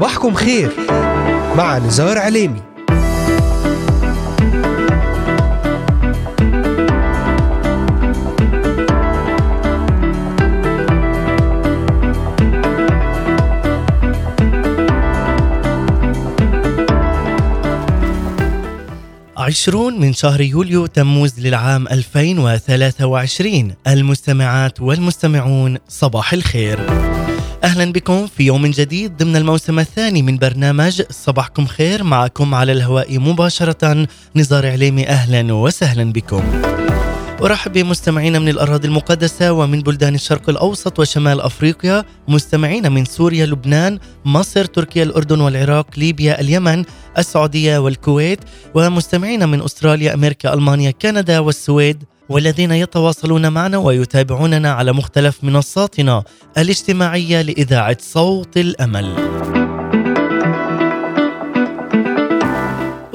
صباحكم خير مع نزار عليمي. عشرون من شهر يوليو تموز للعام 2023 المستمعات والمستمعون صباح الخير. أهلا بكم في يوم جديد ضمن الموسم الثاني من برنامج صباحكم خير. معكم على الهواء مباشرة نزار عليمي. أهلا وسهلا بكم. أرحب بمستمعينا من الأراضي المقدسة ومن بلدان الشرق الأوسط وشمال أفريقيا. مستمعينا من سوريا لبنان مصر تركيا الأردن والعراق ليبيا اليمن السعودية والكويت. ومستمعينا من أستراليا أمريكا ألمانيا كندا والسويد. والذين يتواصلون معنا ويتابعوننا على مختلف منصاتنا الاجتماعية لإذاعة صوت الأمل.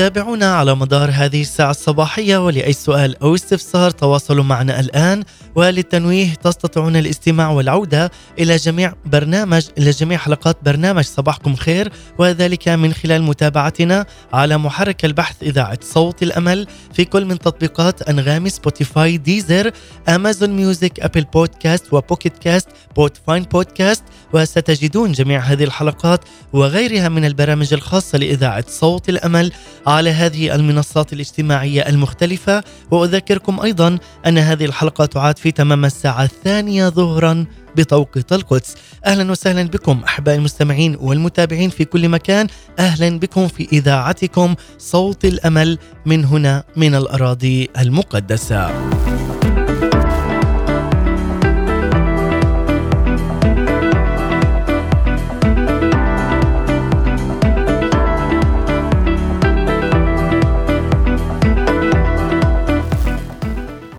تابعونا على مدار هذه الساعة الصباحية ولأي سؤال أو استفسار تواصلوا معنا الآن. وللتنويه تستطيعون الاستماع والعودة إلى جميع برنامج إلى جميع حلقات برنامج صباحكم خير. وذلك من خلال متابعتنا على محرك البحث إذاعة صوت الأمل في كل من تطبيقات أنغامي Spotify Deezer Amazon Music Apple Podcast و Pocket Cast Podbean Podcast وستجدون جميع هذه الحلقات وغيرها من البرامج الخاصة لإذاعة صوت الأمل على هذه المنصات الاجتماعية المختلفة. وأذكركم أيضا أن هذه الحلقة تعاد في تمام الساعة الثانية ظهرا بتوقيت القدس. أهلا وسهلا بكم أحبائي المستمعين والمتابعين في كل مكان. أهلا بكم في إذاعتكم صوت الأمل من هنا من الأراضي المقدسة.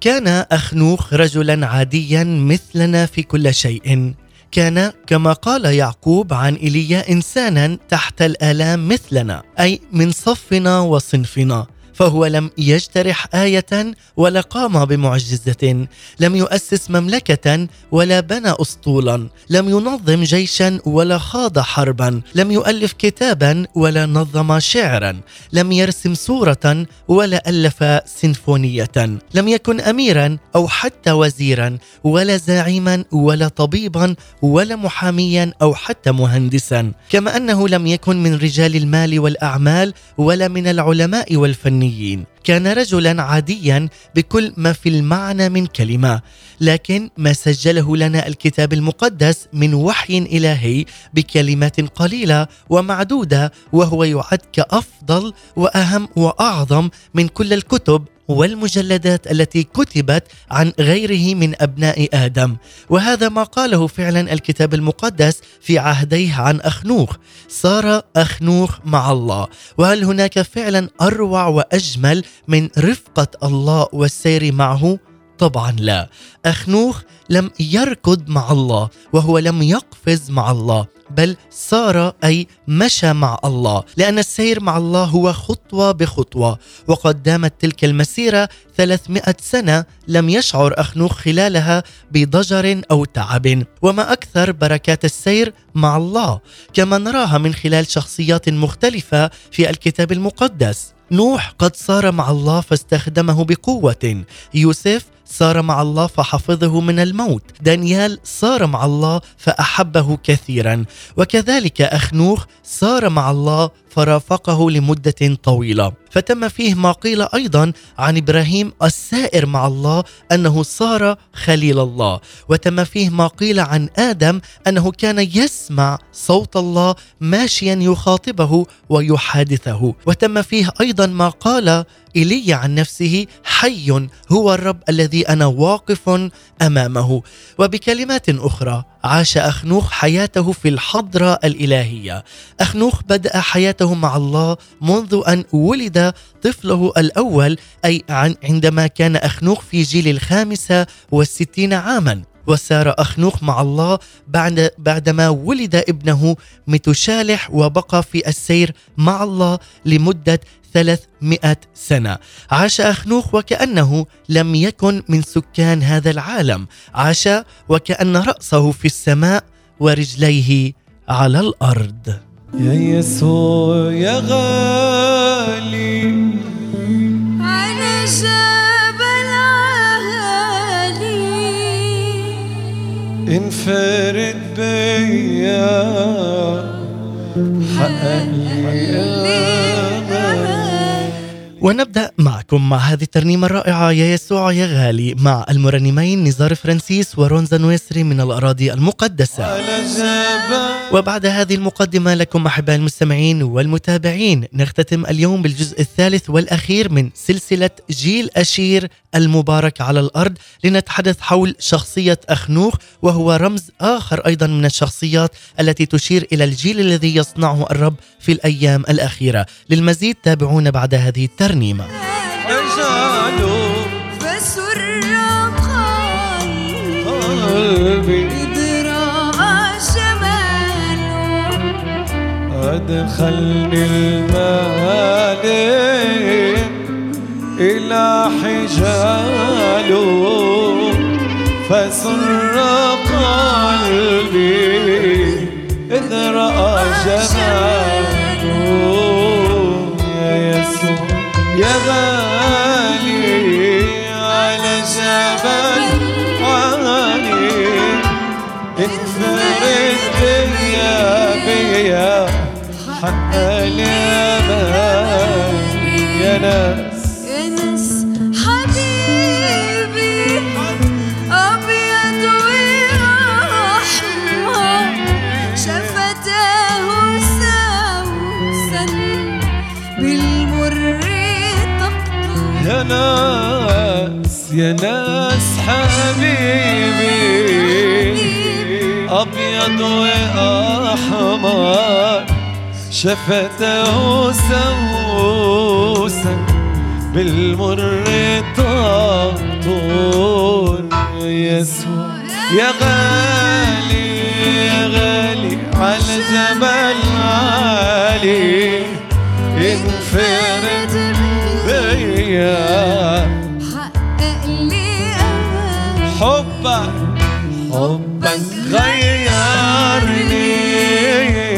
كان اخنوخ رجلا عاديا مثلنا في كل شيء. كان كما قال يعقوب عن ايليا انسانا تحت الآلام مثلنا أي من صفنا وصنفنا. فهو لم يجترح آية ولا قام بمعجزة، لم يؤسس مملكة ولا بنى أسطولا، لم ينظم جيشا ولا خاض حربا، لم يؤلف كتابا ولا نظم شعرا، لم يرسم صورة ولا ألف سيمفونية، لم يكن أميرا أو حتى وزيرا ولا زعيما ولا طبيبا ولا محاميا أو حتى مهندسا، كما أنه لم يكن من رجال المال والأعمال ولا من العلماء والفنيين. الإسرائيليين كان رجلا عاديا بكل ما في المعنى من كلمة لكن ما سجله لنا الكتاب المقدس من وحي إلهي بكلمات قليلة ومعدودة وهو يعد كأفضل وأهم وأعظم من كل الكتب والمجلدات التي كتبت عن غيره من أبناء آدم. وهذا ما قاله فعلا الكتاب المقدس في عهديه عن أخنوخ. صار أخنوخ مع الله. وهل هناك فعلا أروع وأجمل من رفقة الله والسير معه؟ طبعا لا. اخنوخ لم يركض مع الله وهو لم يقفز مع الله بل سار أي مشى مع الله لأن السير مع الله هو خطوة بخطوة. وقد دامت تلك المسيرة 300 سنة لم يشعر اخنوخ خلالها بضجر أو تعب وما أكثر بركات السير مع الله. كما نراها من خلال شخصيات مختلفة في الكتاب المقدس. نوح قد صار مع الله فاستخدمه بقوة. يوسف صار مع الله فحفظه من الموت. دانيال صار مع الله فأحبه كثيرا. وكذلك اخنوخ صار مع الله فرافقه لمدة طويلة. فتم فيه ما قيل أيضا عن إبراهيم السائر مع الله أنه صار خليل الله. وتم فيه ما قيل عن آدم أنه كان يسمع صوت الله ماشيا يخاطبه ويحادثه. وتم فيه أيضا ما قال إيليا عن نفسه حي هو الرب الذي أنا واقف أمامه. وبكلمات أخرى عاش أخنوخ حياته في الحضرة الإلهية. أخنوخ بدأ حياته مع الله منذ أن ولد طفله الأول أي عندما كان أخنوخ في جيل الخامسة والستين عاما. وسار أخنوخ مع الله بعد بعدما ولد ابنه متشالح وبقى في السير مع الله لمدة 300 سنة. عاش أخنوخ وكأنه لم يكن من سكان هذا العالم. عاش وكأن رأسه في السماء ورجليه على الأرض. يا يسوع يا غالي. على جبل عالي انفرد بيا. حقق لي ونبدأ معكم مع هذه الترنيمة الرائعة يا يسوع يا غالي مع المرنمين نزار فرانسيس ورونزا نويسري من الأراضي المقدسة. وبعد هذه المقدمة لكم أحباء المستمعين والمتابعين نختتم اليوم بالجزء الثالث والأخير من سلسلة جيل أشير المبارك على الأرض. لنتحدث حول شخصية أخنوخ وهو رمز آخر أيضا من الشخصيات التي تشير إلى الجيل الذي يصنعه الرب في الأيام الأخيرة. للمزيد تابعونا بعد هذه الترنيمة. فسر قلبي أدخلني المال إلى حجاله. فسر قلبي إذ رأى جماله. يا غالي على جبل عالي انفرد بيا بيا حق اليمن يا ناس يا ناس حبيبي. أبيض وأحمر شفته سوسا بالمر طاطون. يسوع يا غالي يا غالي على جبل عالي. انفرد بيا.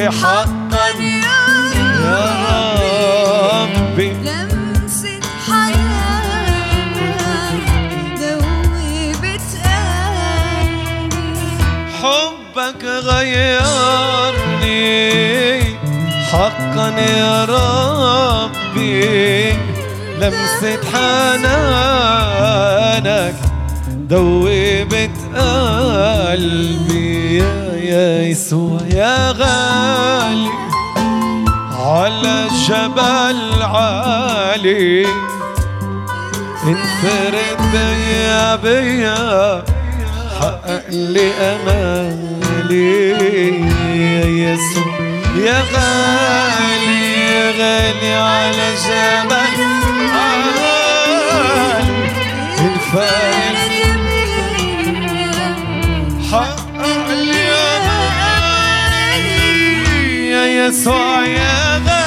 حقا يا ربي لمسة حياة دوبت قلبي حبك غيرني حقا يا ربي لمسة حنانك دوبت قلبي. يسوع يا غالي على جبل عالي انفرد بيا بيا حقق لي أمالي. يا يسوع يا غالي يا غالي على جبل عالي انفرد امالي يا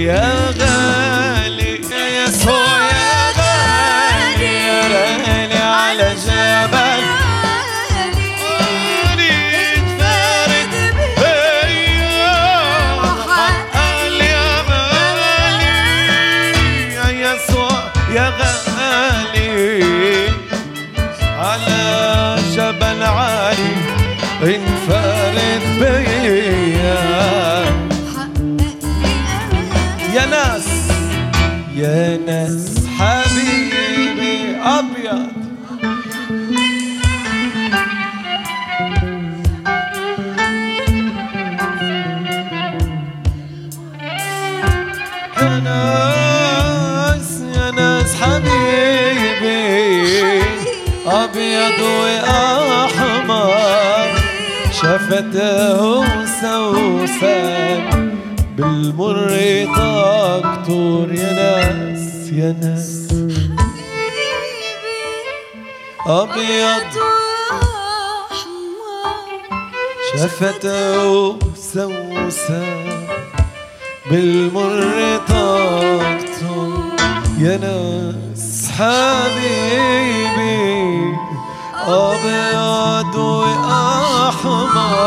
يسوع أبيض وأحمر شفته سوسن بالمر تقطر يا ناس يا ناس. أبيض شفته سوسن بالمر تقطر يا ناس. حبيبي أبيض وأحمر.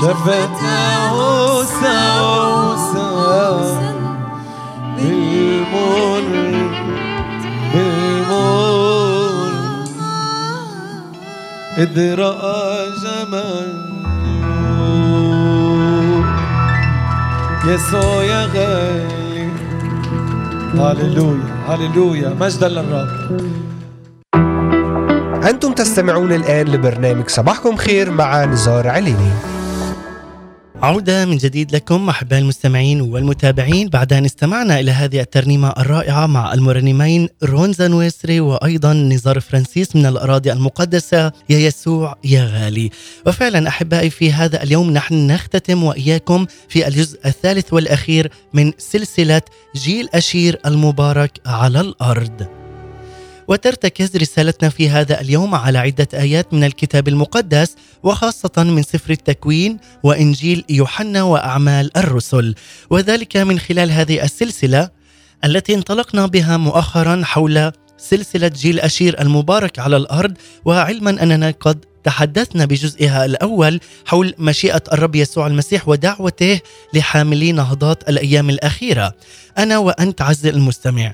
شفته سوسن. بالمر بالمر. إذ رأى جمال يسوع يا غالي هللويا هللويا مجدا للرب. أنتم تستمعون الآن لبرنامج صباحكم خير مع نزار عليني. عودة من جديد لكم أحباء المستمعين والمتابعين. بعد أن استمعنا إلى هذه الترنيمة الرائعة مع المرنمين رونزا نويسري وأيضا نزار فرانسيس من الأراضي المقدسة يا يسوع يا غالي. وفعلا أحبائي في هذا اليوم نحن نختتم وإياكم في الجزء الثالث والأخير من سلسلة جيل أشير المبارك على الأرض. وترتكز رسالتنا في هذا اليوم على عدة آيات من الكتاب المقدس وخاصة من سفر التكوين وإنجيل يوحنا وأعمال الرسل. وذلك من خلال هذه السلسلة التي انطلقنا بها مؤخرا حول سلسلة جيل أشير المبارك على الأرض. وعلما أننا قد تحدثنا بجزئها الأول حول مشيئة الرب يسوع المسيح ودعوته لحاملي نهضات الأيام الأخيرة. أنا وأنت عز المستمع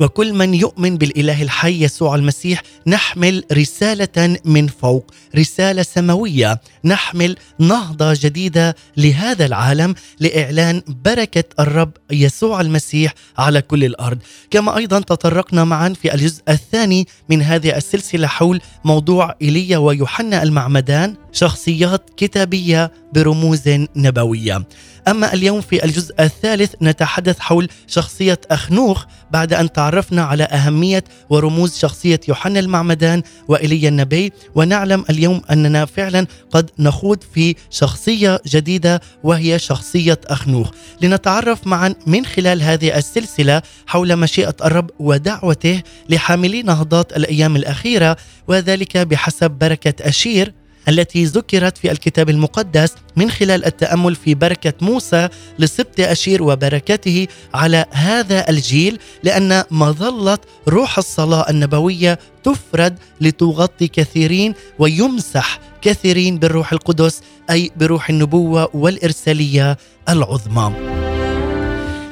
وكل من يؤمن بالإله الحي يسوع المسيح نحمل رسالة من فوق، رسالة سماوية، نحمل نهضة جديدة لهذا العالم لإعلان بركة الرب يسوع المسيح على كل الأرض، كما أيضا تطرقنا معا في الجزء الثاني من هذه السلسلة حول موضوع إيليا ويوحنا المعمدان، شخصيات كتابية برموز نبوية. أما اليوم في الجزء الثالث نتحدث حول شخصية أخنوخ بعد أن تعرفنا على أهمية ورموز شخصية يوحنا المعمدان وايليا النبي. ونعلم اليوم أننا فعلا قد نخوض في شخصية جديدة وهي شخصية أخنوخ. لنتعرف معا من خلال هذه السلسلة حول مشيئة الرب ودعوته لحاملي نهضات الأيام الأخيرة وذلك بحسب بركة أشير التي ذكرت في الكتاب المقدس من خلال التأمل في بركة موسى لسبط أشير وبركته على هذا الجيل لأن مظله روح الصلاة النبوية تفرد لتغطي كثيرين ويمسح كثيرين بالروح القدس أي بروح النبوة والإرسالية العظمى.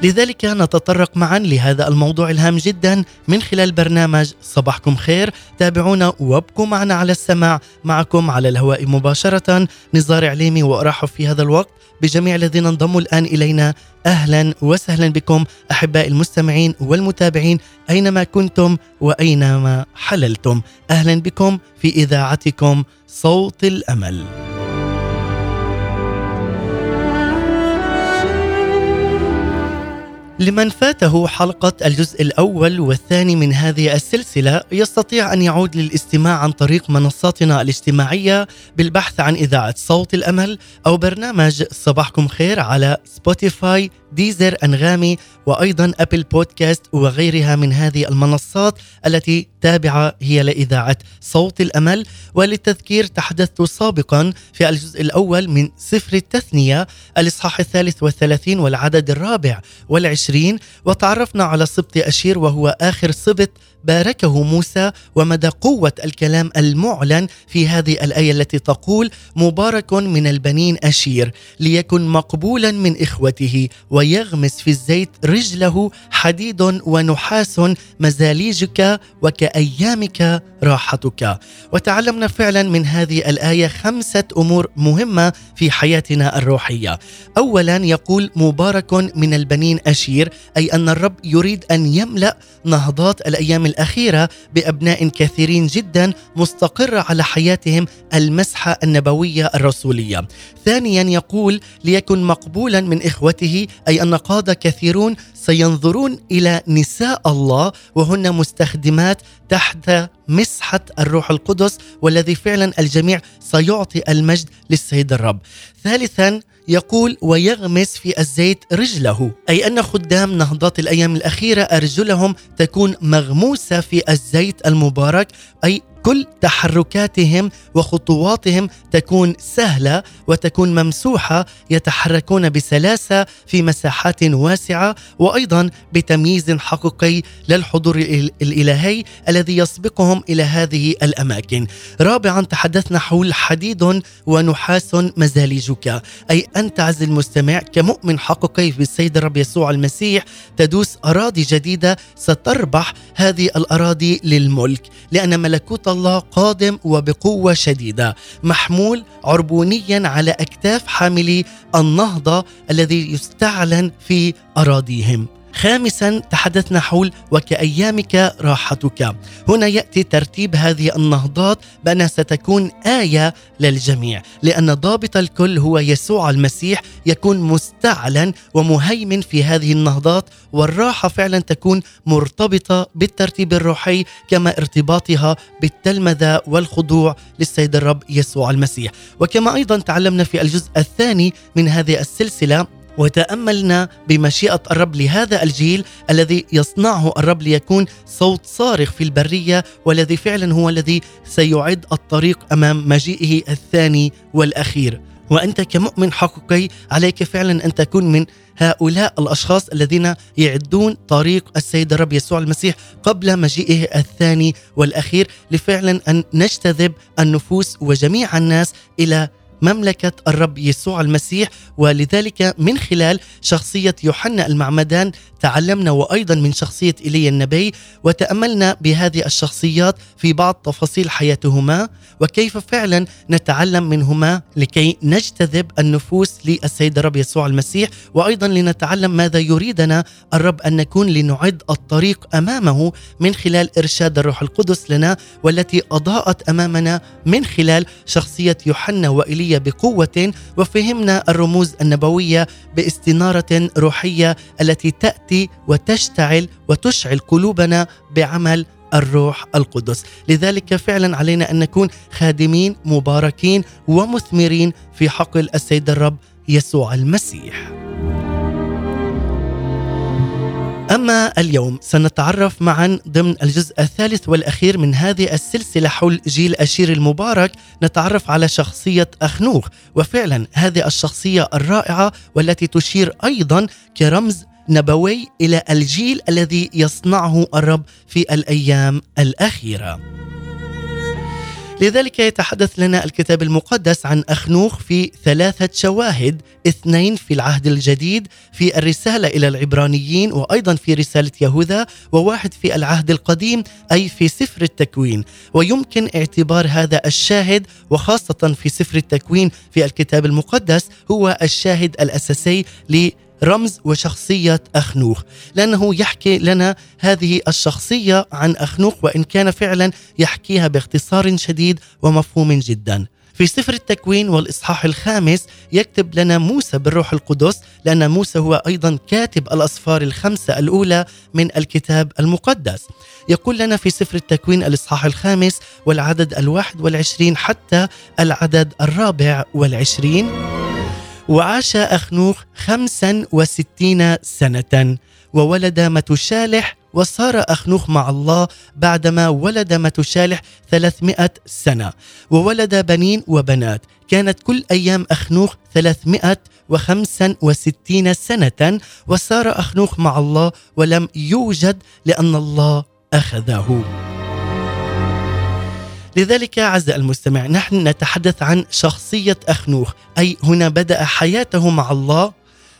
لذلك نتطرق معا لهذا الموضوع الهام جدا من خلال برنامج صباحكم خير. تابعونا وابقوا معنا على السماع. معكم على الهواء مباشرة نزار عليمي وأرحب في هذا الوقت بجميع الذين انضموا الآن إلينا. أهلا وسهلا بكم أحباء المستمعين والمتابعين أينما كنتم وأينما حللتم. أهلا بكم في إذاعتكم صوت الأمل. لمن فاته حلقة الجزء الأول والثاني من هذه السلسلة يستطيع أن يعود للاستماع عن طريق منصاتنا الاجتماعية بالبحث عن إذاعة صوت الأمل أو برنامج صباحكم خير على Spotify Deezer أنغامي وأيضا Apple Podcast وغيرها من هذه المنصات التي تابعة هي لإذاعة صوت الأمل. وللتذكير تحدثت سابقا في الجزء الأول من سفر التثنية الإصحاح الثالث والثلاثين والعدد الرابع والعشرين وتعرفنا على سبط أشير وهو آخر سبط باركه موسى ومدى قوة الكلام المعلن في هذه الآية التي تقول مبارك من البنين أشير ليكن مقبولا من إخوته ويغمس في الزيت رجله حديد ونحاس مزاليجك وكأيامك راحتك. وتعلمنا فعلا من هذه الآية خمسة أمور مهمة في حياتنا الروحية. أولا يقول مبارك من البنين أشير أي أن الرب يريد أن يملأ نهضات الأيام الأخيرة بأبناء كثيرين جدا مستقرة على حياتهم المسحة النبوية الرسولية. ثانيا يقول ليكن مقبولا من إخوته أي أن قادة كثيرون سينظرون إلى نساء الله وهن مستخدمات تحت مسحة الروح القدس والذي فعلا الجميع سيعطي المجد للسيد الرب. ثالثا يقول ويغمس في الزيت رجله. أي أن خدام نهضات الأيام الأخيرة أرجلهم تكون مغموسة في الزيت المبارك أي كل تحركاتهم وخطواتهم تكون سهلة وتكون ممسوحة يتحركون بسلاسة في مساحات واسعة وأيضا بتمييز حقيقي للحضور الإلهي الذي يسبقهم إلى هذه الأماكن. رابعا تحدثنا حول حديد ونحاس مزاليجك أي أنت عز المستمع كمؤمن حقيقي بالسيد الرب يسوع المسيح تدوس أراضي جديدة ستربح هذه الأراضي للملك لأن ملكوت الله قادم وبقوة شديدة. محمول عربونيا على أكتاف حاملي النهضة الذي يستعلن في أراضيهم. خامسا تحدثنا حول وكأيامك راحتك. هنا يأتي ترتيب هذه النهضات بأنها ستكون آية للجميع لأن ضابط الكل هو يسوع المسيح يكون مستعلن ومهيمن في هذه النهضات والراحة فعلا تكون مرتبطة بالترتيب الروحي كما ارتباطها بالتلمذة والخضوع للسيد الرب يسوع المسيح. وكما أيضا تعلمنا في الجزء الثاني من هذه السلسلة وتأملنا بمشيئة الرب لهذا الجيل الذي يصنعه الرب ليكون صوت صارخ في البرية والذي فعلا هو الذي سيعد الطريق أمام مجيئه الثاني والأخير. وأنت كمؤمن حقيقي عليك فعلا أن تكون من هؤلاء الأشخاص الذين يعدون طريق السيد الرب يسوع المسيح قبل مجيئه الثاني والأخير لفعلا أن نجتذب النفوس وجميع الناس إلى مملكة الرب يسوع المسيح ولذلك من خلال شخصية يوحنا المعمدان تعلمنا وأيضا من شخصية إيليا النبي وتأملنا بهذه الشخصيات في بعض تفاصيل حياتهما وكيف فعلا نتعلم منهما لكي نجتذب النفوس للسيد الرب يسوع المسيح وأيضا لنتعلم ماذا يريدنا الرب أن نكون لنعد الطريق أمامه من خلال إرشاد الروح القدس لنا والتي أضاءت أمامنا من خلال شخصية يوحنا وإيليا بقوة وفهمنا الرموز النبوية باستنارة روحية التي تأتي وتشتعل وتشعل قلوبنا بعمل الروح القدس. لذلك فعلا علينا أن نكون خادمين مباركين ومثمرين في حقل السيد الرب يسوع المسيح. أما اليوم سنتعرف معا ضمن الجزء الثالث والأخير من هذه السلسلة حول جيل أشير المبارك نتعرف على شخصية أخنوخ وفعلا هذه الشخصية الرائعة والتي تشير أيضا كرمز نبوي إلى الجيل الذي يصنعه الرب في الأيام الأخيرة. لذلك يتحدث لنا الكتاب المقدس عن أخنوخ في ثلاثة شواهد اثنين في العهد الجديد في الرسالة إلى العبرانيين وأيضا في رسالة يهوذا وواحد في العهد القديم أي في سفر التكوين. ويمكن اعتبار هذا الشاهد وخاصة في سفر التكوين في الكتاب المقدس هو الشاهد الأساسي ل رمز وشخصية أخنوخ لأنه يحكي لنا هذه الشخصية عن أخنوخ وإن كان فعلا يحكيها باختصار شديد ومفهوم جدا. في سفر التكوين والإصحاح الخامس يكتب لنا موسى بالروح القدس لأن موسى هو أيضا كاتب الأصفار الخمسة الأولى من الكتاب المقدس. يقول لنا في سفر التكوين الإصحاح الخامس والعدد الواحد والعشرين حتى العدد الرابع والعشرين وعاش أخنوخ خمسا وستين سنة وولد متشالح وصار أخنوخ مع الله بعدما ولد متشالح ثلاثمائة سنة وولد بنين وبنات. كانت كل أيام أخنوخ ثلاثمائة وخمسا وستين سنة وصار أخنوخ مع الله ولم يوجد لأن الله أخذه. لذلك عز المستمع نحن نتحدث عن شخصية أخنوخ أي هنا بدأ حياته مع الله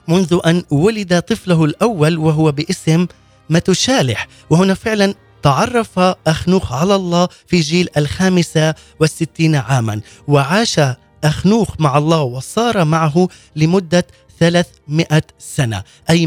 منذ أن ولد طفله الأول وهو باسم متشالح. وهنا فعلا تعرف أخنوخ على الله في جيل الخامسة والستين عاما. وعاش أخنوخ مع الله وصار معه لمدة 300 سنة أي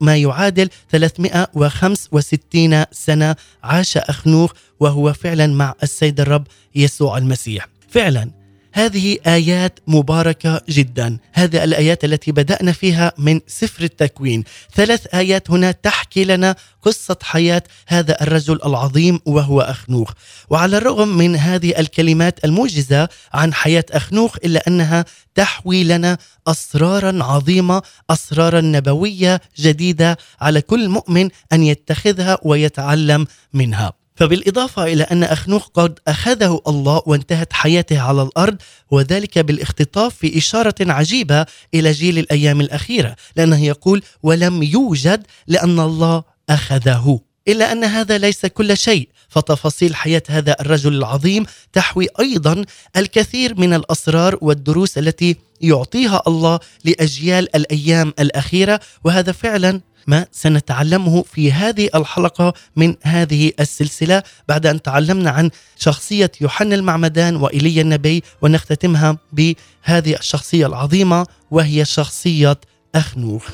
ما يعادل 365 سنة عاش أخنوخ وهو فعلا مع السيد الرب يسوع المسيح. فعلا هذه آيات مباركة جدا. هذه الآيات التي بدأنا فيها من سفر التكوين. ثلاث آيات هنا تحكي لنا قصة حياة هذا الرجل العظيم وهو أخنوخ. وعلى الرغم من هذه الكلمات الموجزة عن حياة أخنوخ إلا أنها تحوي لنا أسرارا عظيمة أسرارا نبوية جديدة على كل مؤمن أن يتخذها ويتعلم منها. فبالإضافة إلى أن أخنوخ قد أخذه الله وانتهت حياته على الأرض وذلك بالاختطاف في إشارة عجيبة إلى جيل الأيام الأخيرة لأنه يقول ولم يوجد لأن الله أخذه. إلا أن هذا ليس كل شيء فتفاصيل حياة هذا الرجل العظيم تحوي أيضا الكثير من الأسرار والدروس التي يعطيها الله لأجيال الأيام الأخيرة وهذا فعلا ما سنتعلمه في هذه الحلقة من هذه السلسلة. بعد أن تعلمنا عن شخصية يوحنا المعمدان وإيليا النبي ونختتمها بهذه الشخصية العظيمة وهي شخصية أخنوخ.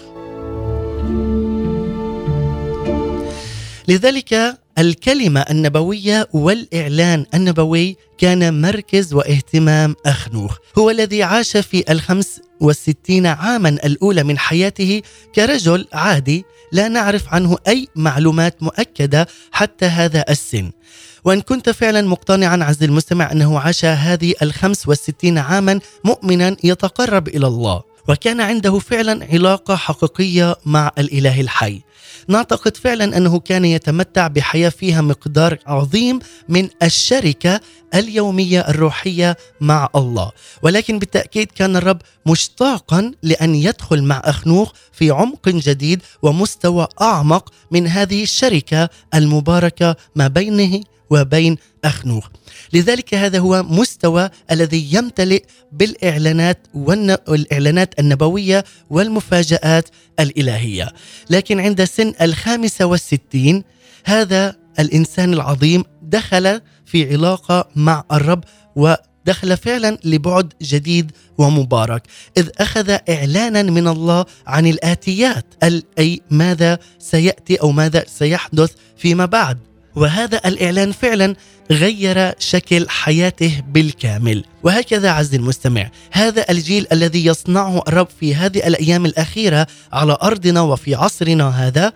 لذلك الكلمة النبوية والإعلان النبوي كان مركز واهتمام أخنوخ. هو الذي عاش في الخمس والستين عاما الأولى من حياته كرجل عادي لا نعرف عنه أي معلومات مؤكدة حتى هذا السن. وإن كنت فعلا مقتنعا عز المستمع أنه عاش هذه الخمس والستين عاما مؤمنا يتقرب إلى الله. وكان عنده فعلا علاقة حقيقية مع الإله الحي. نعتقد فعلا أنه كان يتمتع بحياة فيها مقدار عظيم من الشركة اليومية الروحية مع الله، ولكن بالتأكيد كان الرب مشتاقا لأن يدخل مع أخنوخ في عمق جديد ومستوى أعمق من هذه الشركة المباركة ما بينه وبين اخنوخ. لذلك هذا هو مستوى الذي يمتلئ بالإعلانات والاعلانات النبوية والمفاجآت الإلهية. لكن عند سن الخامسة والستين هذا الإنسان العظيم دخل في علاقة مع الرب ودخل فعلا لبعد جديد ومبارك إذ أخذ اعلانا من الله عن الآتيات أي ماذا سيأتي أو ماذا سيحدث فيما بعد وهذا الإعلان فعلا غير شكل حياته بالكامل. وهكذا عز المستمع هذا الجيل الذي يصنعه الرب في هذه الأيام الأخيرة على أرضنا وفي عصرنا هذا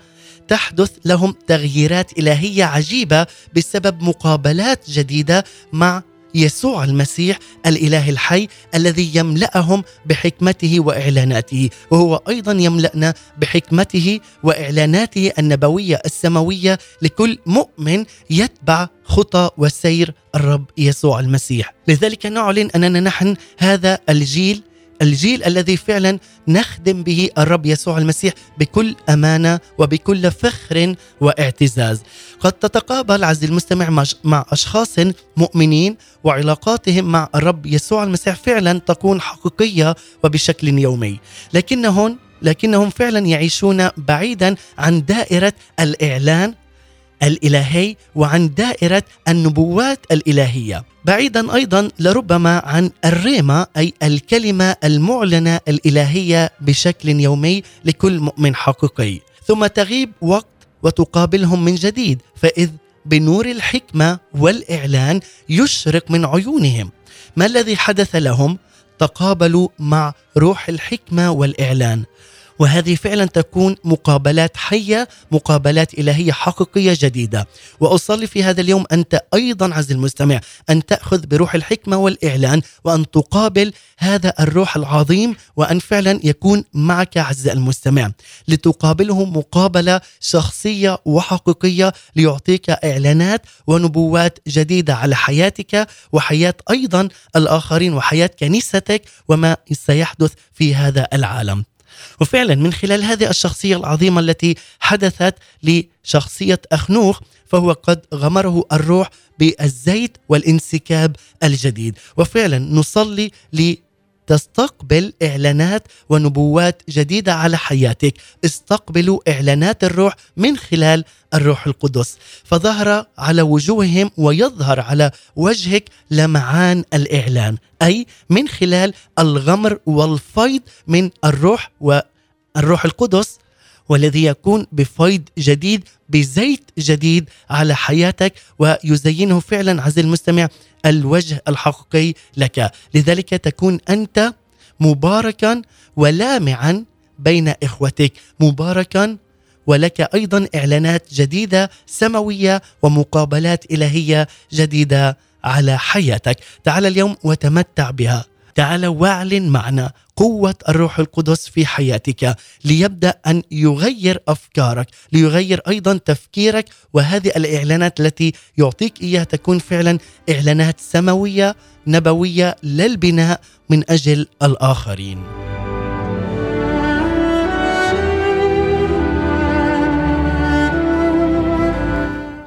تحدث لهم تغييرات إلهية عجيبة بسبب مقابلات جديدة مع يسوع المسيح الإله الحي الذي يملأهم بحكمته وإعلاناته. وهو أيضا يملأنا بحكمته وإعلاناته النبوية السماوية لكل مؤمن يتبع خطى وسير الرب يسوع المسيح. لذلك نعلن أننا نحن هذا الجيل الجيل الذي فعلا نخدم به الرب يسوع المسيح بكل أمانة وبكل فخر واعتزاز. قد تتقابل عزيزي المستمع مع أشخاص مؤمنين وعلاقاتهم مع الرب يسوع المسيح فعلا تكون حقيقية وبشكل يومي، لكنهم لكنهم فعلا يعيشون بعيدا عن دائرة الإعلان الإلهي وعن دائرة النبوات الإلهية. بعيدا أيضا لربما عن الريما أي الكلمة المعلنة الإلهية بشكل يومي لكل مؤمن حقيقي. ثم تغيب وقت وتقابلهم من جديد فإذ بنور الحكمة والإعلان يشرق من عيونهم. ما الذي حدث لهم؟ تقابلوا مع روح الحكمة والإعلان. وهذه فعلا تكون مقابلات حية مقابلات إلهية حقيقية جديدة. وأصلي في هذا اليوم أنت أيضا عز المستمع أن تأخذ بروح الحكمة والإعلان وأن تقابل هذا الروح العظيم وأن فعلا يكون معك عز المستمع. لتقابله مقابلة شخصية وحقيقية ليعطيك إعلانات ونبوات جديدة على حياتك وحياة أيضا الآخرين وحياة كنيستك وما سيحدث في هذا العالم. وفعلا من خلال هذه الشخصية العظيمة التي حدثت لشخصية اخنوخ فهو قد غمره الروح بالزيت والانسكاب الجديد. وفعلا نصلي تستقبل إعلانات ونبوات جديدة على حياتك. استقبلوا إعلانات الروح من خلال الروح القدس. فظهر على وجوههم ويظهر على وجهك لمعان الإعلان أي من خلال الغمر والفيض من الروح والروح القدس والذي يكون بفيض جديد بزيت جديد على حياتك ويزينه فعلا عزيزي المستمع الوجه الحقيقي لك. لذلك تكون أنت مباركا ولامعا بين إخوتك مباركا ولك أيضا إعلانات جديدة سماوية ومقابلات إلهية جديدة على حياتك. تعال اليوم وتمتع بها. تعال واعلن معنا قوة الروح القدس في حياتك ليبدأ أن يغير أفكارك ليغير أيضا تفكيرك وهذه الإعلانات التي يعطيك إياها تكون فعلا إعلانات سماوية نبوية للبناء من أجل الآخرين.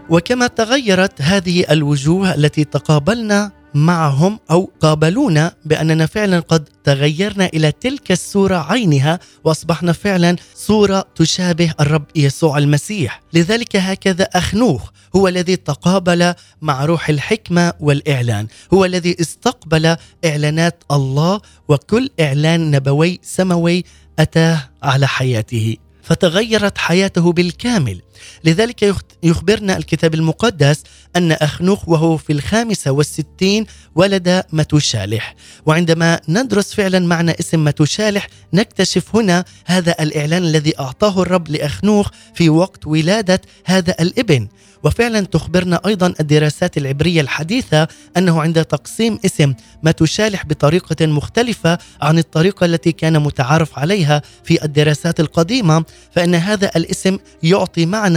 وكما تغيرت هذه الوجوه التي تقابلنا معهم أو قابلونا بأننا فعلا قد تغيرنا إلى تلك الصورة عينها وأصبحنا فعلا صوره تشابه الرب يسوع المسيح، لذلك هكذا أخنوخ هو الذي تقابل مع روح الحكمة والإعلان، هو الذي استقبل إعلانات الله وكل إعلان نبوي سماوي أتاه على حياته. فتغيرت حياته بالكامل. لذلك يخبرنا الكتاب المقدس أن أخنوخ وهو في الخامسة والستين ولد متوشالح. وعندما ندرس فعلا معنى اسم متوشالح نكتشف هنا هذا الإعلان الذي أعطاه الرب لأخنوخ في وقت ولادة هذا الابن. وفعلا تخبرنا أيضا الدراسات العبرية الحديثة أنه عند تقسيم اسم متشالح بطريقة مختلفة عن الطريقة التي كان متعارف عليها في الدراسات القديمة فإن هذا الاسم يعطي معنى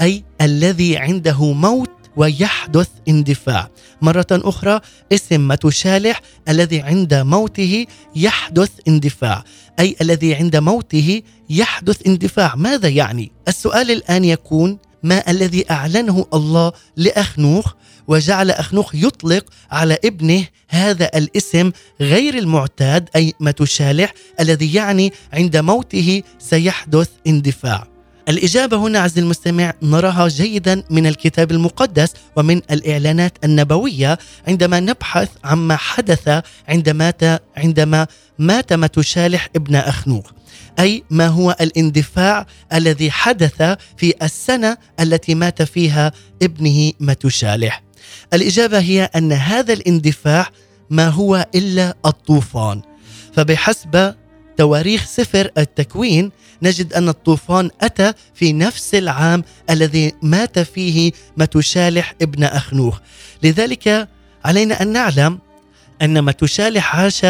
أي الذي عنده موت ويحدث اندفاع مرة أخرى اسم متشالح الذي عند موته يحدث اندفاع أي الذي عند موته يحدث اندفاع ماذا يعني؟ السؤال الآن يكون ما الذي أعلنه الله لاخنوخ وجعل اخنوخ يطلق على ابنه هذا الاسم غير المعتاد أي متشالح الذي يعني عند موته سيحدث اندفاع. الإجابة هنا عز المستمع نراها جيدا من الكتاب المقدس ومن الإعلانات النبوية. عندما نبحث عما حدث عندما عندما مات متشالح ابن أخنوخ أي ما هو الاندفاع الذي حدث في السنة التي مات فيها ابنه متشالح. الإجابة هي أن هذا الاندفاع ما هو إلا الطوفان. فبحسب تواريخ سفر التكوين نجد أن الطوفان أتى في نفس العام الذي مات فيه متشالح ابن أخنوخ. لذلك علينا أن نعلم أن متشالح عاش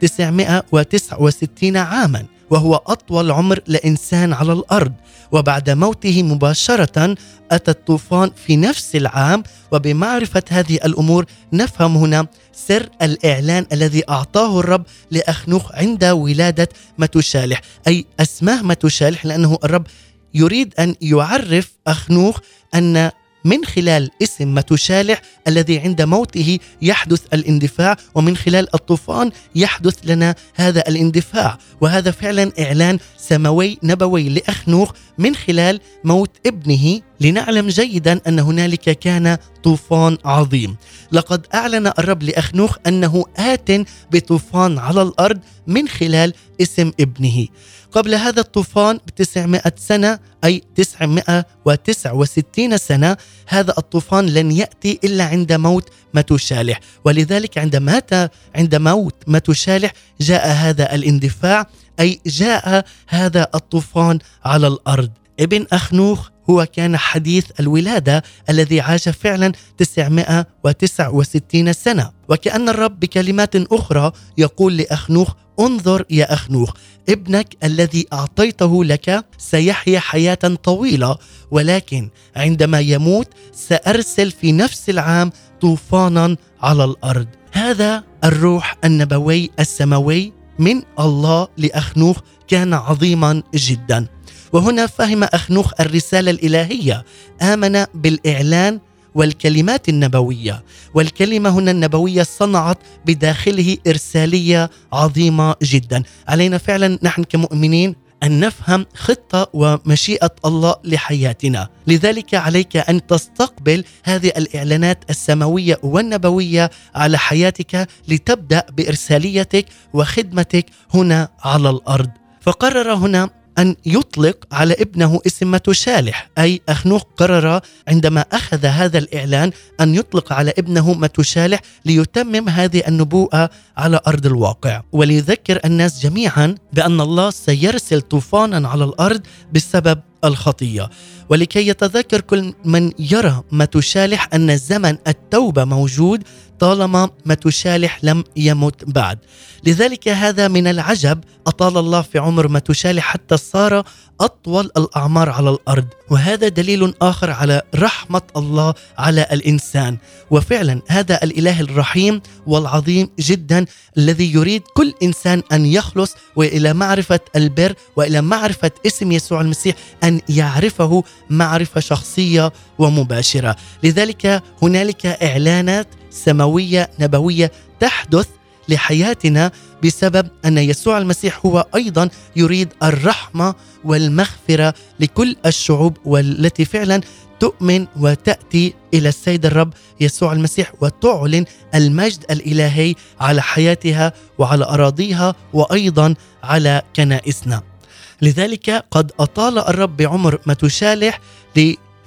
969 عاما. وهو أطول عمر لإنسان على الأرض. وبعد موته مباشرة أتى الطوفان في نفس العام وبمعرفة هذه الأمور نفهم هنا سر الإعلان الذي أعطاه الرب لأخنوخ عند ولادة متشالح أي اسماه متشالح لأنه الرب يريد أن يعرف أخنوخ أن من خلال اسم متشالح الذي عند موته يحدث الاندفاع ومن خلال الطوفان يحدث لنا هذا الاندفاع. وهذا فعلا إعلان سماوي نبوي لاخنوخ من خلال موت ابنه لنعلم جيدا أن هنالك كان طوفان عظيم. لقد أعلن الرب لاخنوخ أنه آت بطوفان على الأرض من خلال اسم ابنه. قبل هذا الطوفان ب 900 سنة أي 969 سنة هذا الطوفان لن يأتي إلا عند موت متشالح ولذلك عند مات عند موت متشالح جاء هذا الاندفاع أي جاء هذا الطوفان على الأرض. ابن أخنوخ هو كان حديث الولادة الذي عاش فعلا 969 سنة. وكأن الرب بكلمات أخرى يقول لأخنوخ انظر يا أخنوخ ابنك الذي أعطيته لك سيحيا حياة طويلة ولكن عندما يموت سأرسل في نفس العام طوفانا على الأرض. هذا الروح النبوي السماوي من الله لأخنوخ كان عظيما جدا. وهنا فهم أخنوخ الرسالة الإلهية. آمن بالإعلان والكلمات النبوية. والكلمة هنا النبوية صنعت بداخله إرسالية عظيمة جدا. علينا فعلا نحن كمؤمنين أن نفهم خطة ومشيئة الله لحياتنا. لذلك عليك أن تستقبل هذه الإعلانات السماوية والنبوية على حياتك لتبدأ بإرساليتك وخدمتك هنا على الأرض. فقرر هنا أن يطلق على ابنه اسم متشالح أي أخنوخ قرر عندما أخذ هذا الإعلان أن يطلق على ابنه متشالح ليتمم هذه النبوءة على أرض الواقع. وليذكر الناس جميعا بأن الله سيرسل طوفانا على الأرض بسبب الخطية. ولكي يتذكر كل من يرى متشالح أن زمن التوبة موجود طالما متشالح لم يمت بعد. لذلك هذا من العجب أطال الله في عمر متشالح حتى صار أطول الأعمار على الأرض. وهذا دليل آخر على رحمة الله على الإنسان. وفعلا هذا الإله الرحيم والعظيم جدا الذي يريد كل إنسان أن يخلص وإلى معرفة البر وإلى معرفة اسم يسوع المسيح أن يعرفه معرفة شخصية ومباشرة لذلك هنالك إعلانات سماوية نبوية تحدث لحياتنا بسبب أن يسوع المسيح هو أيضا يريد الرحمة والمغفرة لكل الشعوب والتي فعلا تؤمن وتأتي إلى السيد الرب يسوع المسيح وتعلن المجد الإلهي على حياتها وعلى أراضيها وأيضا على كنائسنا. لذلك قد أطال الرب بعمر متشالح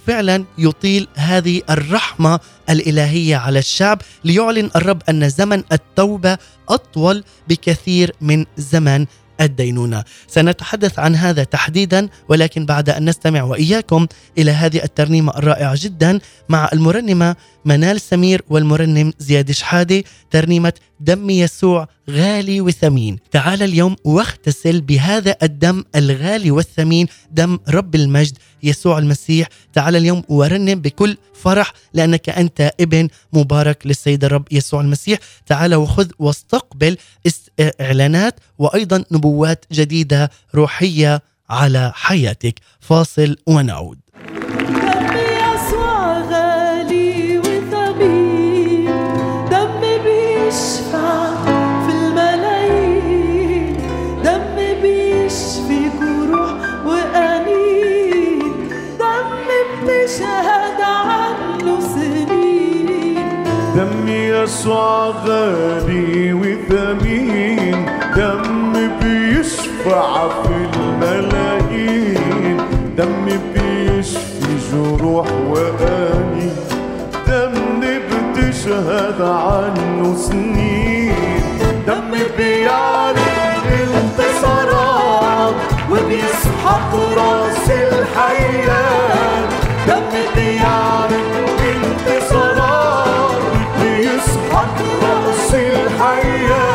فعلا يطيل هذه الرحمة الإلهية على الشعب ليعلن الرب أن زمن التوبة أطول بكثير من زمن الدينونة. سنتحدث عن هذا تحديدا ولكن بعد أن نستمع وإياكم إلى هذه الترنيمة الرائعة جدا مع المرنمة منال سمير والمرنم زياد شحاده ترنيمة دم يسوع غالي وثمين. تعال اليوم واغتسل بهذا الدم الغالي والثمين دم رب المجد يسوع المسيح. تعال اليوم ورنم بكل فرح لأنك أنت ابن مبارك للسيد الرب يسوع المسيح. تعال وخذ واستقبل است- إعلانات وأيضا نبوات جديدة روحية على حياتك. فاصل ونعود. يسوع غالي وثمين دم بيشفع في الملايين. دم بيشفي جروح وآني دم بتشهد عنه سنين. دم بيعلن انتصارات وبيسحق رأس الحياة دم بيعلن انتصارات بيسحق راس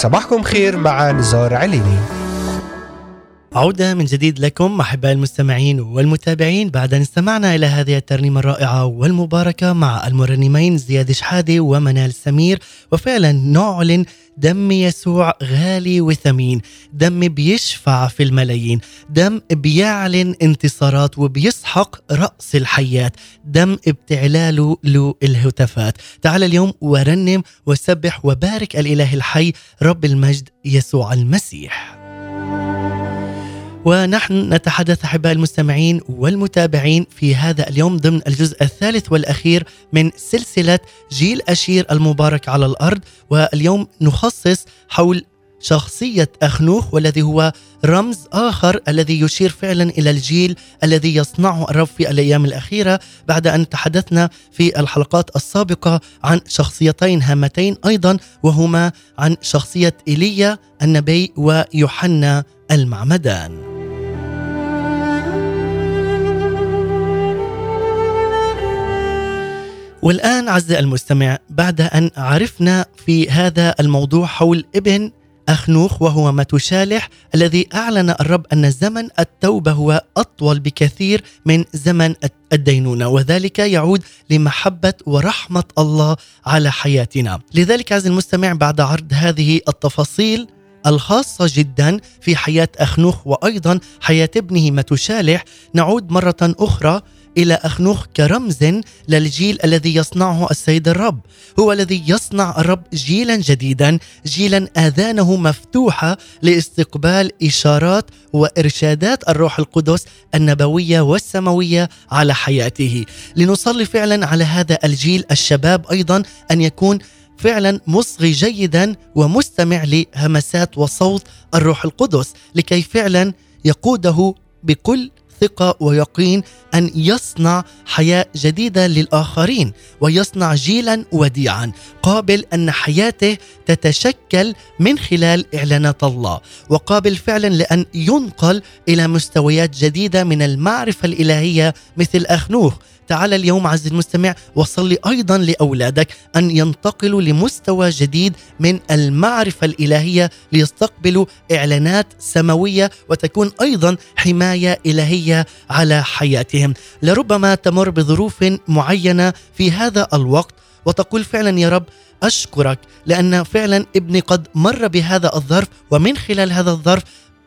صباحكم خير مع نزار عليني. عودة من جديد لكم أحباء المستمعين والمتابعين. بعد أن استمعنا إلى هذه الترنيمة الرائعة والمباركة مع المرنمين زياد شحادة ومنال سمير وفعلا نعلن دم يسوع غالي وثمين دم بيشفع في الملايين. دم بيعلن انتصارات وبيسحق رأس الحيات. دم بتعلاله له الهتافات تعال اليوم ورنم وسبح وبارك الإله الحي رب المجد يسوع المسيح. ونحن نتحدث أحباء المستمعين والمتابعين في هذا اليوم ضمن الجزء الثالث والأخير من سلسلة جيل أشير المبارك على الأرض. واليوم نخصص حول شخصية أخنوخ والذي هو رمز آخر الذي يشير فعلا إلى الجيل الذي يصنعه الرب في الأيام الأخيرة. بعد أن تحدثنا في الحلقات السابقة عن شخصيتين هامتين أيضا وهما عن شخصية إيليا النبي ويوحنا المعمدان. والآن عز المستمع بعد أن عرفنا في هذا الموضوع حول ابن أخنوخ وهو متشالح الذي أعلن الرب أن زمن التوبة هو أطول بكثير من زمن الدينونة وذلك يعود لمحبة ورحمة الله على حياتنا. لذلك عز المستمع بعد عرض هذه التفاصيل الخاصة جدا في حياة أخنوخ وأيضا حياة ابنه متشالح نعود مرة أخرى إلى أخنوخ كرمز للجيل الذي يصنعه السيد الرب. هو الذي يصنع الرب جيلا جديدا جيلا آذانه مفتوحة لاستقبال إشارات وإرشادات الروح القدس النبوية والسماوية على حياته. لنصلي فعلا على هذا الجيل الشباب أيضا أن يكون فعلا مصغي جيدا ومستمع لهمسات وصوت الروح القدس لكي فعلا يقوده بكل ثقة ويقين أن يصنع حياة جديدة للآخرين ويصنع جيلا وديعا قابل أن حياته تتشكل من خلال إعلانات الله وقابل فعلا لأن ينقل إلى مستويات جديدة من المعرفة الإلهية مثل اخنوخ تعال اليوم عز المستمع وصلي أيضا لأولادك أن ينتقلوا لمستوى جديد من المعرفة الإلهية ليستقبلوا إعلانات سماوية وتكون أيضا حماية إلهية على حياتهم. لربما تمر بظروف معينة في هذا الوقت وتقول فعلا يا رب أشكرك لأن فعلا ابني قد مر بهذا الظرف ومن خلال هذا الظرف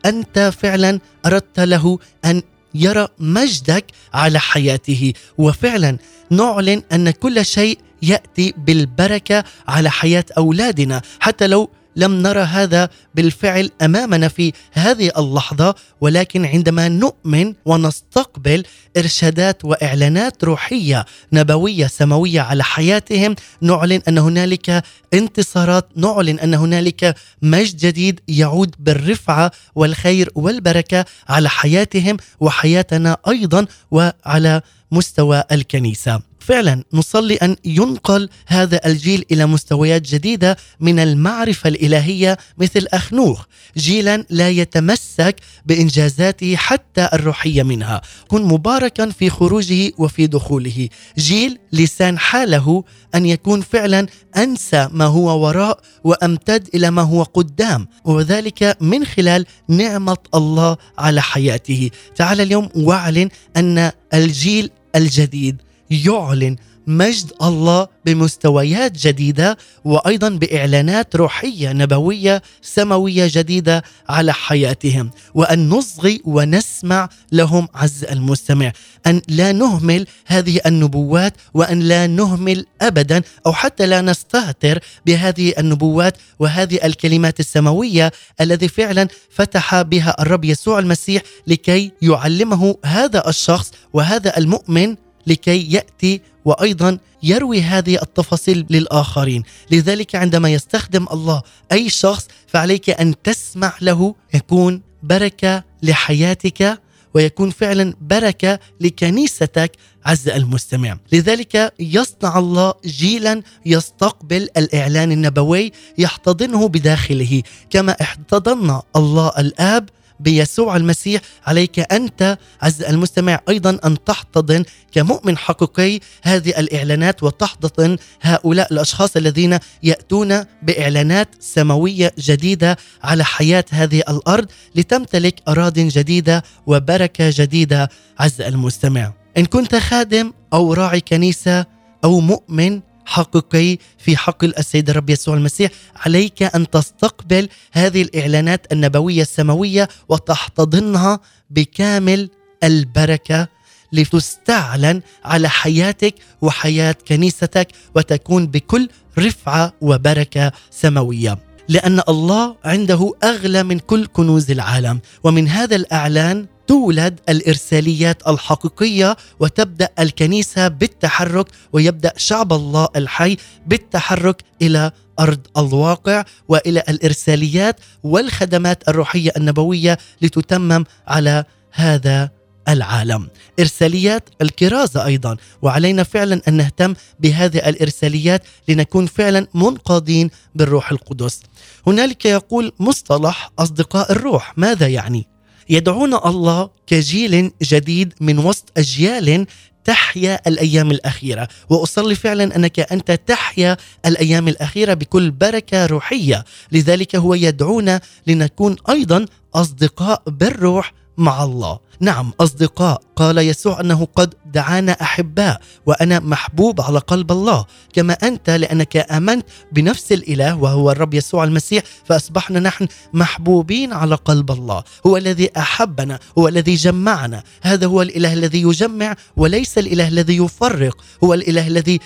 أنت فعلا أردت له أن يرى مجدك على حياته. وفعلا نعلن أن كل شيء يأتي بالبركة على حياة أولادنا. حتى لو لم نرى هذا بالفعل أمامنا في هذه اللحظة ولكن عندما نؤمن ونستقبل إرشادات وإعلانات روحية نبوية سماوية على حياتهم نعلن أن هنالك انتصارات نعلن أن هنالك مجد جديد يعود بالرفعة والخير والبركة على حياتهم وحياتنا أيضا وعلى مستوى الكنيسة. فعلا نصلي أن ينقل هذا الجيل إلى مستويات جديدة من المعرفة الإلهية مثل اخنوخ جيلا لا يتمسك بإنجازاته حتى الروحية منها. كن مباركا في خروجه وفي دخوله. جيل لسان حاله أن يكون فعلا أنسى ما هو وراء وأمتد إلى ما هو قدام وذلك من خلال نعمة الله على حياته. تعال اليوم واعلن أن الجيل الجديد يعلن مجد الله بمستويات جديدة وأيضا بإعلانات روحية نبوية سماوية جديدة على حياتهم. وأن نصغي ونسمع لهم عز المستمع. أن لا نهمل هذه النبوات وأن لا نهمل ابدا أو حتى لا نستهتر بهذه النبوات وهذه الكلمات السماوية الذي فعلا فتح بها الرب يسوع المسيح لكي يعلمه هذا الشخص وهذا المؤمن لكي يأتي وأيضا يروي هذه التفاصيل للآخرين، لذلك عندما يستخدم الله أي شخص فعليك أن تسمع له يكون بركة لحياتك ويكون فعلا بركة لكنيستك عز المستمع، لذلك يصنع الله جيلا يستقبل الإعلان النبوي يحتضنه بداخله. كما احتضن الله الآب بيسوع المسيح عليك أنت عز المستمع أيضا أن تحتضن كمؤمن حقيقي هذه الإعلانات وتحتضن هؤلاء الأشخاص الذين يأتون بإعلانات سماوية جديدة على حياة هذه الأرض لتمتلك اراض جديدة وبركة جديدة عز المستمع. إن كنت خادم أو راعي كنيسة أو مؤمن حقيقي في حق السيد الرب يسوع المسيح عليك أن تستقبل هذه الإعلانات النبوية السماوية وتحتضنها بكامل البركة لتستعلن على حياتك وحياة كنيستك وتكون بكل رفعة وبركة سماوية. لأن الله عنده أغلى من كل كنوز العالم ومن هذا الإعلان تولد الإرساليات الحقيقية وتبدأ الكنيسة بالتحرك ويبدأ شعب الله الحي بالتحرك إلى أرض الواقع وإلى الإرساليات والخدمات الروحية النبوية لتتمم على هذا العالم. إرساليات الكرازة أيضا. وعلينا فعلا أن نهتم بهذه الإرساليات لنكون فعلا منقادين بالروح القدس. هنالك يقول مصطلح أصدقاء الروح. ماذا يعني؟ يدعون الله كجيل جديد من وسط أجيال تحيا الأيام الأخيرة. وأصلي فعلا أنك أنت تحيا الأيام الأخيرة بكل بركة روحية. لذلك هو يدعونا لنكون أيضا أصدقاء بالروح مع الله. نعم أصدقاء. قال يسوع أنه قد دعانا أحباء وأنا محبوب على قلب الله. كما أنت لأنك آمنت بنفس الإله وهو الرب يسوع المسيح فأصبحنا نحن محبوبين على قلب الله. هو الذي أحبنا هو الذي جمعنا. هذا هو الإله الذي يجمع وليس الإله الذي يفرق. هو الإله الذي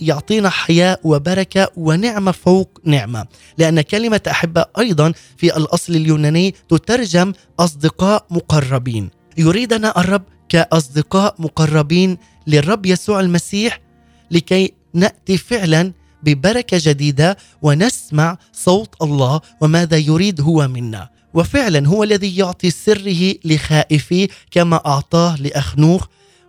يعطينا حياة وبركة ونعمة فوق نعمة. لأن كلمة احباء أيضا في الأصل اليوناني تترجم أصدقاء مقربين. يريدنا الرب كأصدقاء مقربين للرب يسوع المسيح لكي نأتي فعلا ببركة جديدة ونسمع صوت الله وماذا يريد هو منا. وفعلا هو الذي يعطي سره لخائفيه كما أعطاه لأخنوخ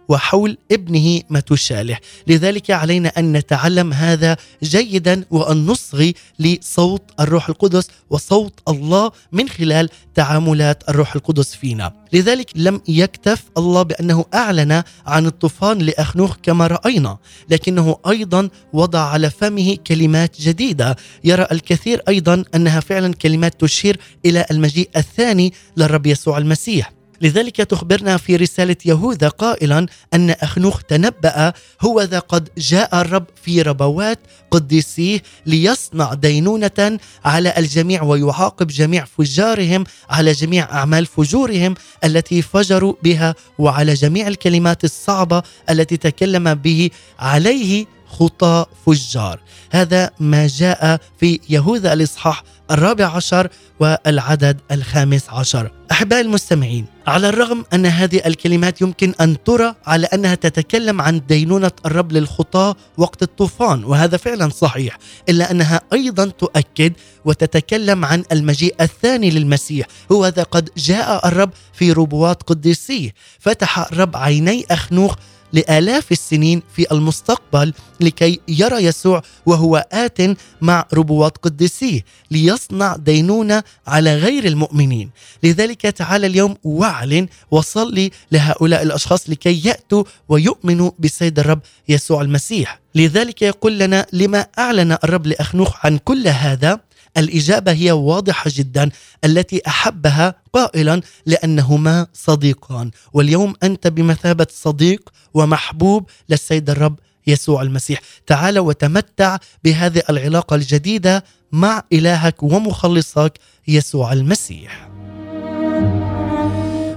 وحول ابنه متشالح لذلك علينا أن نتعلم هذا جيدا وأن نصغي لصوت الروح القدس وصوت الله من خلال تعاملات الروح القدس فينا. لذلك لم يكتف الله بأنه أعلن عن الطوفان لاخنوخ كما رأينا لكنه أيضا وضع على فمه كلمات جديدة. يرى الكثير أيضا أنها فعلا كلمات تشير إلى المجيء الثاني للرب يسوع المسيح. لذلك تخبرنا في رسالة يهوذا قائلا أن أخنوخ تنبأ هو ذا قد جاء الرب في ربوات قديسيه ليصنع دينونة على الجميع ويعاقب جميع فجارهم على جميع أعمال فجورهم التي فجروا بها وعلى جميع الكلمات الصعبة التي تكلم به عليه خطى فجار. هذا ما جاء في يهوذا الإصحاح الرابع عشر والعدد الخامس عشر. أحبائي المستمعين على الرغم أن هذه الكلمات يمكن أن ترى على أنها تتكلم عن دينونة الرب للخطاة وقت الطوفان وهذا فعلا صحيح إلا أنها أيضا تؤكد وتتكلم عن المجيء الثاني للمسيح هو ذا قد جاء الرب في ربوات قديسية. فتح الرب عيني أخنوخ لآلاف السنين في المستقبل لكي يرى يسوع وهو آت مع ربوات قديسيه ليصنع دينونة على غير المؤمنين. لذلك تعال اليوم واعلن وصلي لهؤلاء الأشخاص لكي يأتوا ويؤمنوا بسيد الرب يسوع المسيح. لذلك يقول لنا لما أعلن الرب لأخنوخ عن كل هذا الإجابة هي واضحة جدا التي أحبها قائلا لأنهما صديقان. واليوم أنت بمثابة صديق ومحبوب للسيد الرب يسوع المسيح. تعال وتمتع بهذه العلاقة الجديدة مع إلهك ومخلصك يسوع المسيح.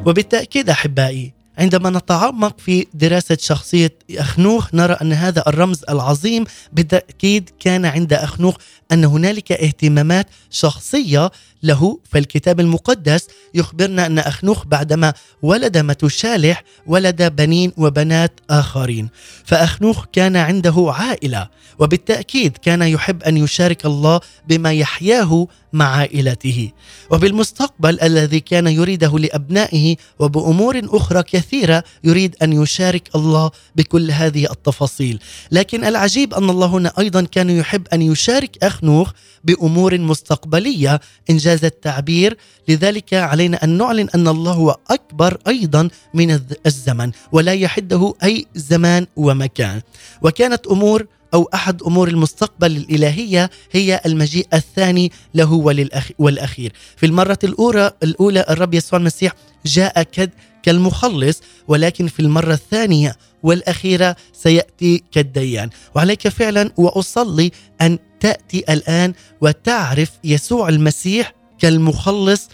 وبالتأكيد أحبائي عندما نتعمق في دراسة شخصية أخنوخ نرى أن هذا الرمز العظيم بالتأكيد كان عند أخنوخ أن هنالك اهتمامات شخصية له فالكتاب المقدس. يخبرنا أن أخنوخ بعدما ولد متشالح ولد بنين وبنات آخرين. فأخنوخ كان عنده عائلة وبالتأكيد كان يحب أن يشارك الله بما يحياه مع عائلته وبالمستقبل الذي كان يريده لأبنائه وبأمور أخرى كثيرة يريد أن يشارك الله بكل هذه التفاصيل. لكن العجيب أن الله هنا أيضا كان يحب أن يشارك أخنوخ بأمور مستقبلية إنجاز التعبير. لذلك علينا أن نعلن أن الله هو أكبر أيضا من الز- الزمن ولا يحده أي زمان ومكان. وكانت أمور أو أحد أمور المستقبل الإلهية هي المجيء الثاني له والأخير. في المرة الأولى الأولى الرب يسوع المسيح جاء كالمخلص ولكن في المرة الثانية والأخيرة سيأتي كالديان. وعليك فعلا وأصلي أن تأتي الآن وتعرف يسوع المسيح كالمخلص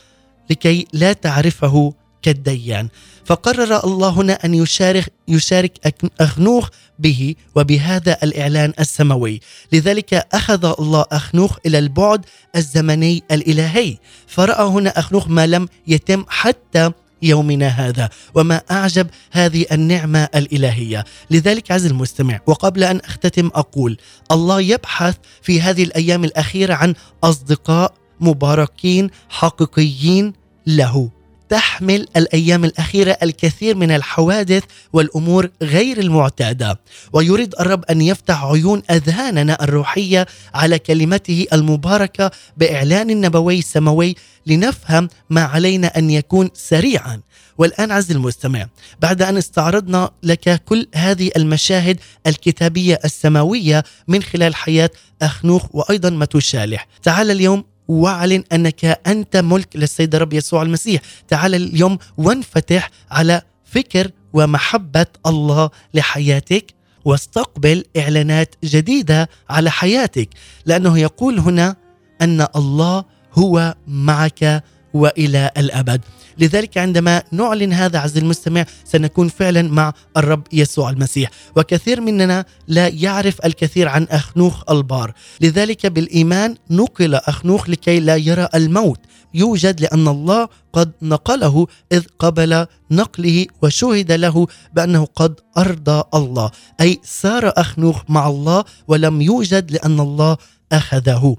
لكي لا تعرفه كالديان. فقرر الله هنا أن يشارك, يشارك أخنوخ به وبهذا الإعلان السماوي. لذلك أخذ الله أخنوخ إلى البعد الزمني الإلهي. فرأى هنا أخنوخ ما لم يتم حتى يومنا هذا وما أعجب هذه النعمة الإلهية. لذلك عز المستمع وقبل أن أختتم أقول الله يبحث في هذه الأيام الأخيرة عن أصدقاء مباركين حقيقيين له. تحمل الأيام الأخيرة الكثير من الحوادث والأمور غير المعتادة. ويريد الرب أن يفتح عيون أذهاننا الروحية على كلمته المباركة بإعلان النبوي السماوي لنفهم ما علينا أن يكون سريعا. والآن عز المستمع بعد أن استعرضنا لك كل هذه المشاهد الكتابية السماوية من خلال حياة أخنوخ وأيضا متشالح تعال اليوم واعلن أنك أنت ملك للسيد الرب يسوع المسيح. تعال اليوم وانفتح على فكر ومحبة الله لحياتك واستقبل إعلانات جديدة على حياتك. لأنه يقول هنا أن الله هو معك وإلى الأبد. لذلك عندما نعلن هذا عز المستمع سنكون فعلا مع الرب يسوع المسيح. وكثير مننا لا يعرف الكثير عن أخنوخ البار. لذلك بالإيمان نقل أخنوخ لكي لا يرى الموت. يوجد لأن الله قد نقله إذ قبل نقله وشهد له بأنه قد أرضى الله. أي سار أخنوخ مع الله ولم يوجد لأن الله أخذه.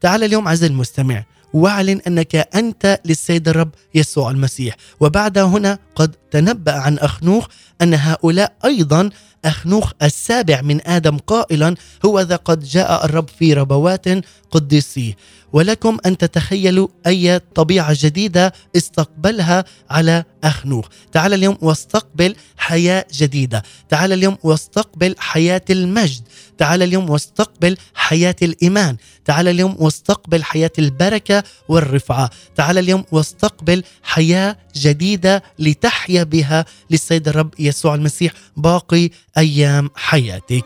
تعال اليوم عز المستمع واعلن أنك أنت للسيد الرب يسوع المسيح. وبعد هنا قد تنبأ عن أخنوخ أن هؤلاء أيضا أخنوخ السابع من آدم قائلا هو ذا قد جاء الرب في ربوات قدسيه ولكم أن تتخيلوا أي طبيعة جديدة استقبلها على أخنوخ. تعال اليوم واستقبل حياة جديدة. تعال اليوم واستقبل حياة المجد. تعال اليوم واستقبل حياة الإيمان. تعال اليوم واستقبل حياة البركة والرفعة. تعال اليوم واستقبل حياة جديدة لتحيا بها للسيد الرب يسوع المسيح باقي أيام حياتك.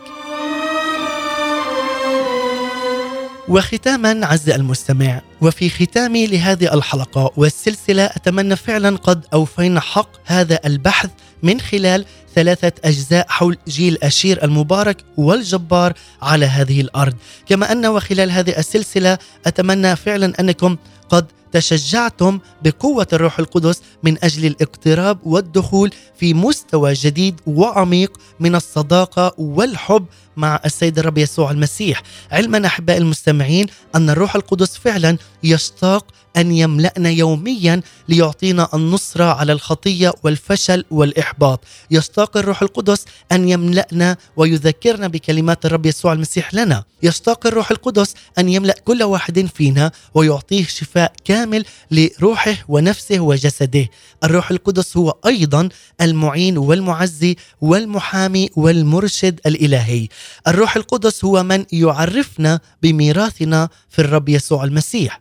وختاما عز المستمع وفي ختامي لهذه الحلقة والسلسلة أتمنى فعلا قد أوفينا حق هذا البحث من خلال ثلاثة أجزاء حول جيل أشير المبارك والجبار على هذه الأرض. كما أن وخلال هذه السلسلة أتمنى فعلا أنكم قد تشجعتم بقوة الروح القدس من أجل الاقتراب والدخول في مستوى جديد وعميق من الصداقة والحب مع السيد الرب يسوع المسيح. علما أحباء المستمعين أن الروح القدس فعلا يشتاق أن يملأنا يوميا ليعطينا النصرة على الخطية والفشل والإحباط. يشتاق الروح القدس أن يملأنا ويذكرنا بكلمات الرب يسوع المسيح لنا. يشتاق الروح القدس أن يملأ كل واحد فينا ويعطيه شفاء كامل لروحه ونفسه وجسده. الروح القدس هو أيضا المعين والمعزي والمحامي والمرشد الإلهي. الروح القدس هو من يعرفنا بميراثنا في الرب يسوع المسيح.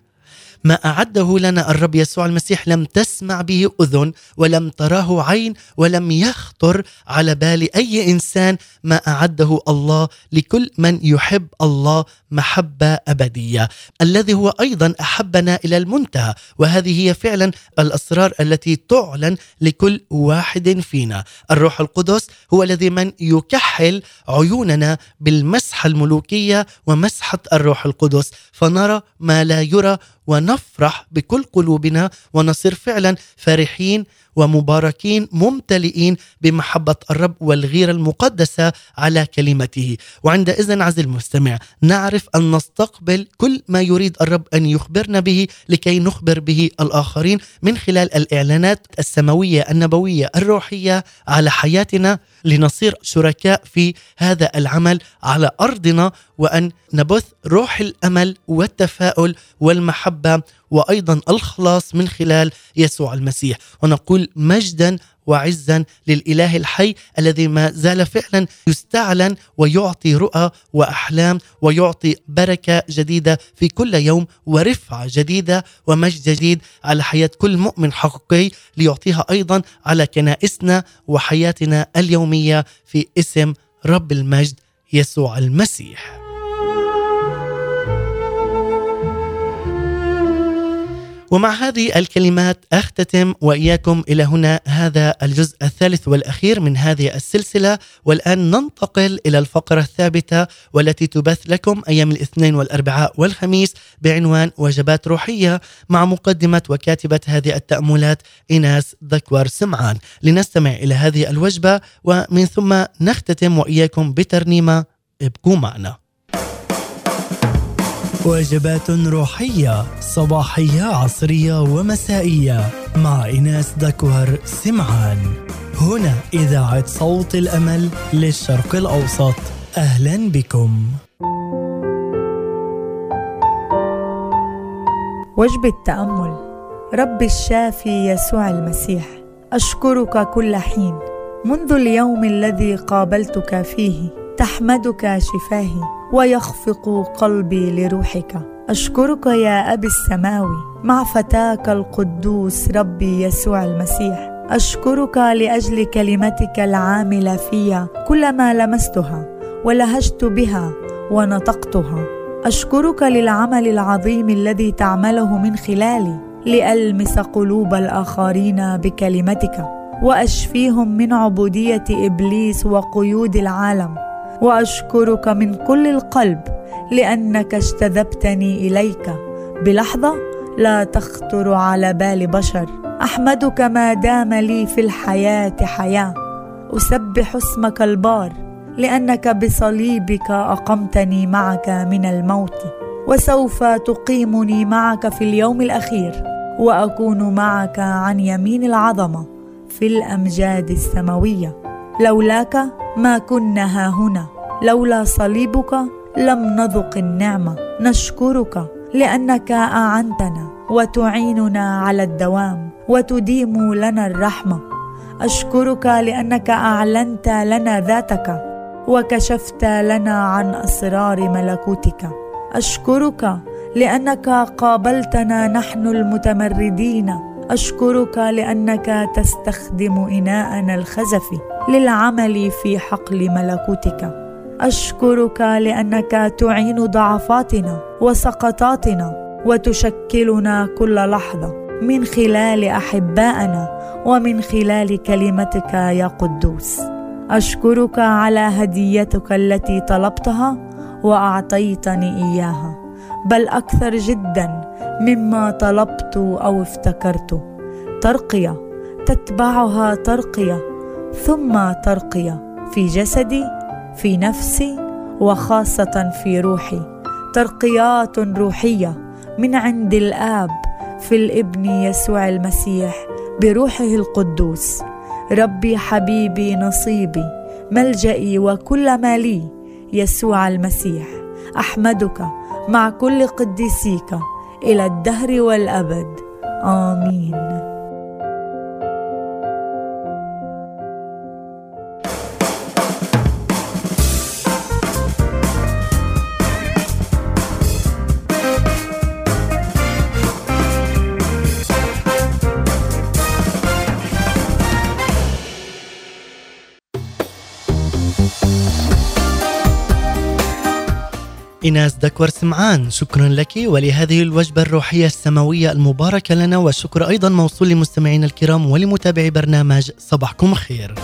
ما أعده لنا الرب يسوع المسيح لم تسمع به أذن ولم تراه عين ولم يخطر على بال أي إنسان. ما أعده الله لكل من يحب الله محبة أبدية. الذي هو أيضا أحبنا إلى المنتهى وهذه هي فعلا الأسرار التي تعلن لكل واحد فينا. الروح القدس هو الذي من يكحل عيوننا بالمسحه الملوكية ومسحة الروح القدس. فنرى ما لا يرى ونفرح بكل قلوبنا ونصير فعلا فرحين ومباركين ممتلئين بمحبة الرب والغيرة المقدسة على كلمته. وعندئذ عز المستمع نعرف أن نستقبل كل ما يريد الرب أن يخبرنا به لكي نخبر به الآخرين من خلال الإعلانات السماوية النبوية الروحية على حياتنا لنصير شركاء في هذا العمل على أرضنا وأن نبث روح الأمل والتفاؤل والمحبة وأيضا الخلاص من خلال يسوع المسيح. ونقول مجدا وعزا للإله الحي الذي ما زال فعلا يستعلن ويعطي رؤى وأحلام ويعطي بركة جديدة في كل يوم ورفعة جديدة ومجد جديد على حياة كل مؤمن حقيقي ليعطيها أيضا على كنائسنا وحياتنا اليومية في اسم رب المجد يسوع المسيح. ومع هذه الكلمات أختتم وإياكم إلى هنا هذا الجزء الثالث والأخير من هذه السلسلة. والآن ننتقل إلى الفقرة الثابتة والتي تبث لكم أيام الاثنين والأربعاء والخميس بعنوان وجبات روحية مع مقدمة وكاتبة هذه التأملات إيناس ذكور سمعان. لنستمع إلى هذه الوجبة ومن ثم نختتم وإياكم بترنيمة ابقوا معنا. وجبات روحية صباحية عصرية ومسائية. مع إناس دكوهر سمعان. هنا إذاعة صوت الأمل للشرق الأوسط. أهلا بكم. وجبة تأمل رب الشافي يسوع المسيح أشكرك كل حين. منذ اليوم الذي قابلتك فيه تحمدك شفاهي ويخفق قلبي لروحك. أشكرك يا أبي السماوي. مع فتاك القدوس ربي يسوع المسيح. أشكرك لأجل كلمتك العاملة في كلما لمستها ولهجت بها ونطقتها. أشكرك للعمل العظيم الذي تعمله من خلالي لألمس قلوب الآخرين بكلمتك. وأشفيهم من عبودية إبليس وقيود العالم. وأشكرك من كل القلب لأنك اجتذبتني إليك. بلحظة لا تخطر على بال بشر. أحمدك ما دام لي في الحياة حياة. أسبح اسمك البار لأنك بصليبك أقمتني معك من الموت. وسوف تقيمني معك في اليوم الأخير. وأكون معك عن يمين العظمة في الأمجاد السماوية. لولاك ما كنا ها هنا. لولا صليبك لم نذق النعمة نشكرك لأنك أعنتنا وتعيننا على الدوام وتديم لنا الرحمة. أشكرك لأنك أعلنت لنا ذاتك وكشفت لنا عن أسرار ملكوتك. أشكرك لأنك قابلتنا نحن المتمردين. أشكرك لأنك تستخدم إناءنا الخزفي للعمل في حقل ملكوتك. أشكرك لأنك تعين ضعفاتنا وسقطاتنا وتشكلنا كل لحظة. من خلال أحبائنا ومن خلال كلمتك يا قدوس. أشكرك على هديتك التي طلبتها وأعطيتني إياها. بل أكثر جدا مما طلبت أو افتكرت. ترقية تتبعها ترقية. ثم ترقية في جسدي في نفسي وخاصة في روحي. ترقيات روحية من عند الآب في الابن يسوع المسيح بروحه القدوس. ربي حبيبي نصيبي ملجئي وكل ما لي يسوع المسيح. أحمدك مع كل قديسيك إلى الدهر والأبد. آمين. إيناس دكور سمعان شكرا لك. ولهذه الوجبة الروحية السماوية المباركة لنا والشكر أيضا موصول لمستمعينا الكرام ولمتابعي برنامج صباحكم خير.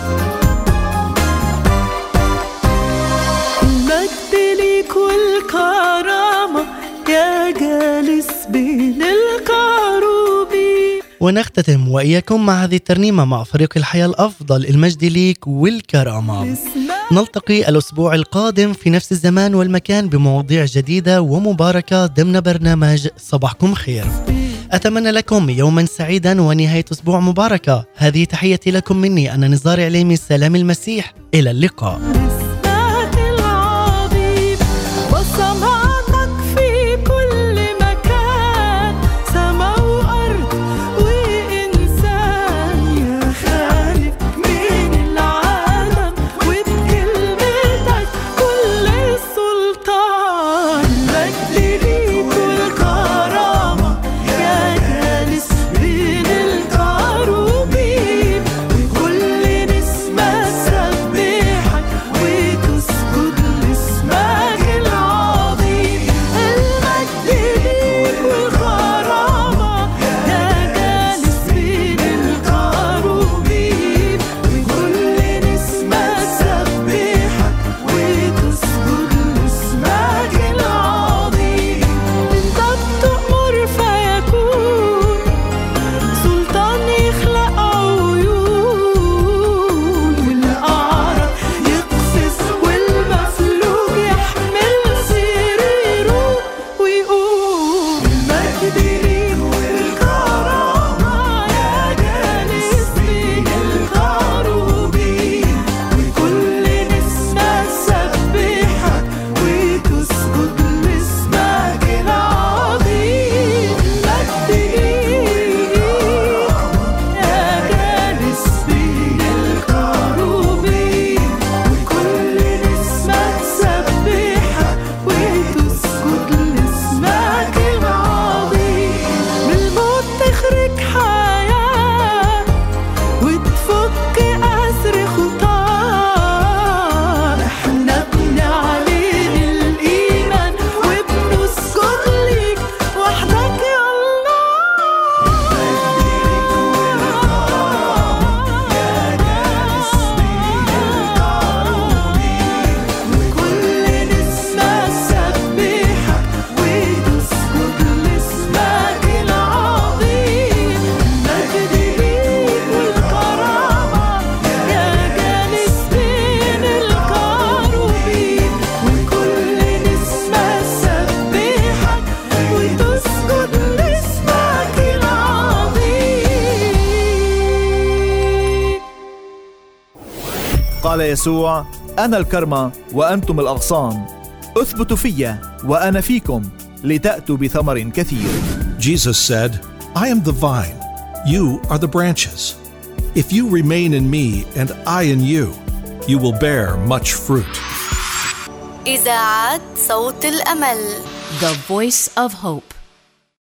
المجد ليك والكرامة يا جالس بين ونختتم وإياكم مع هذه الترنيمة مع فريق الحياة الأفضل المجد ليك والكرامة. نلتقي الأسبوع القادم في نفس الزمان والمكان بمواضيع جديدة ومباركة ضمن برنامج صباحكم خير. أتمنى لكم يوما سعيدا ونهاية أسبوع مباركة. هذه تحيتي لكم مني أنا نزار عليمي سلام المسيح. إلى اللقاء. يسوع أنا الكرمة وأنتم الأغصان اثبتوا في وأنا فيكم لتأتوا بثمر كثير Jesus said, I am the vine, you are the branches. If you remain in me and I in you, you will bear much fruit. إذاعة صوت الأمل The Voice of Hope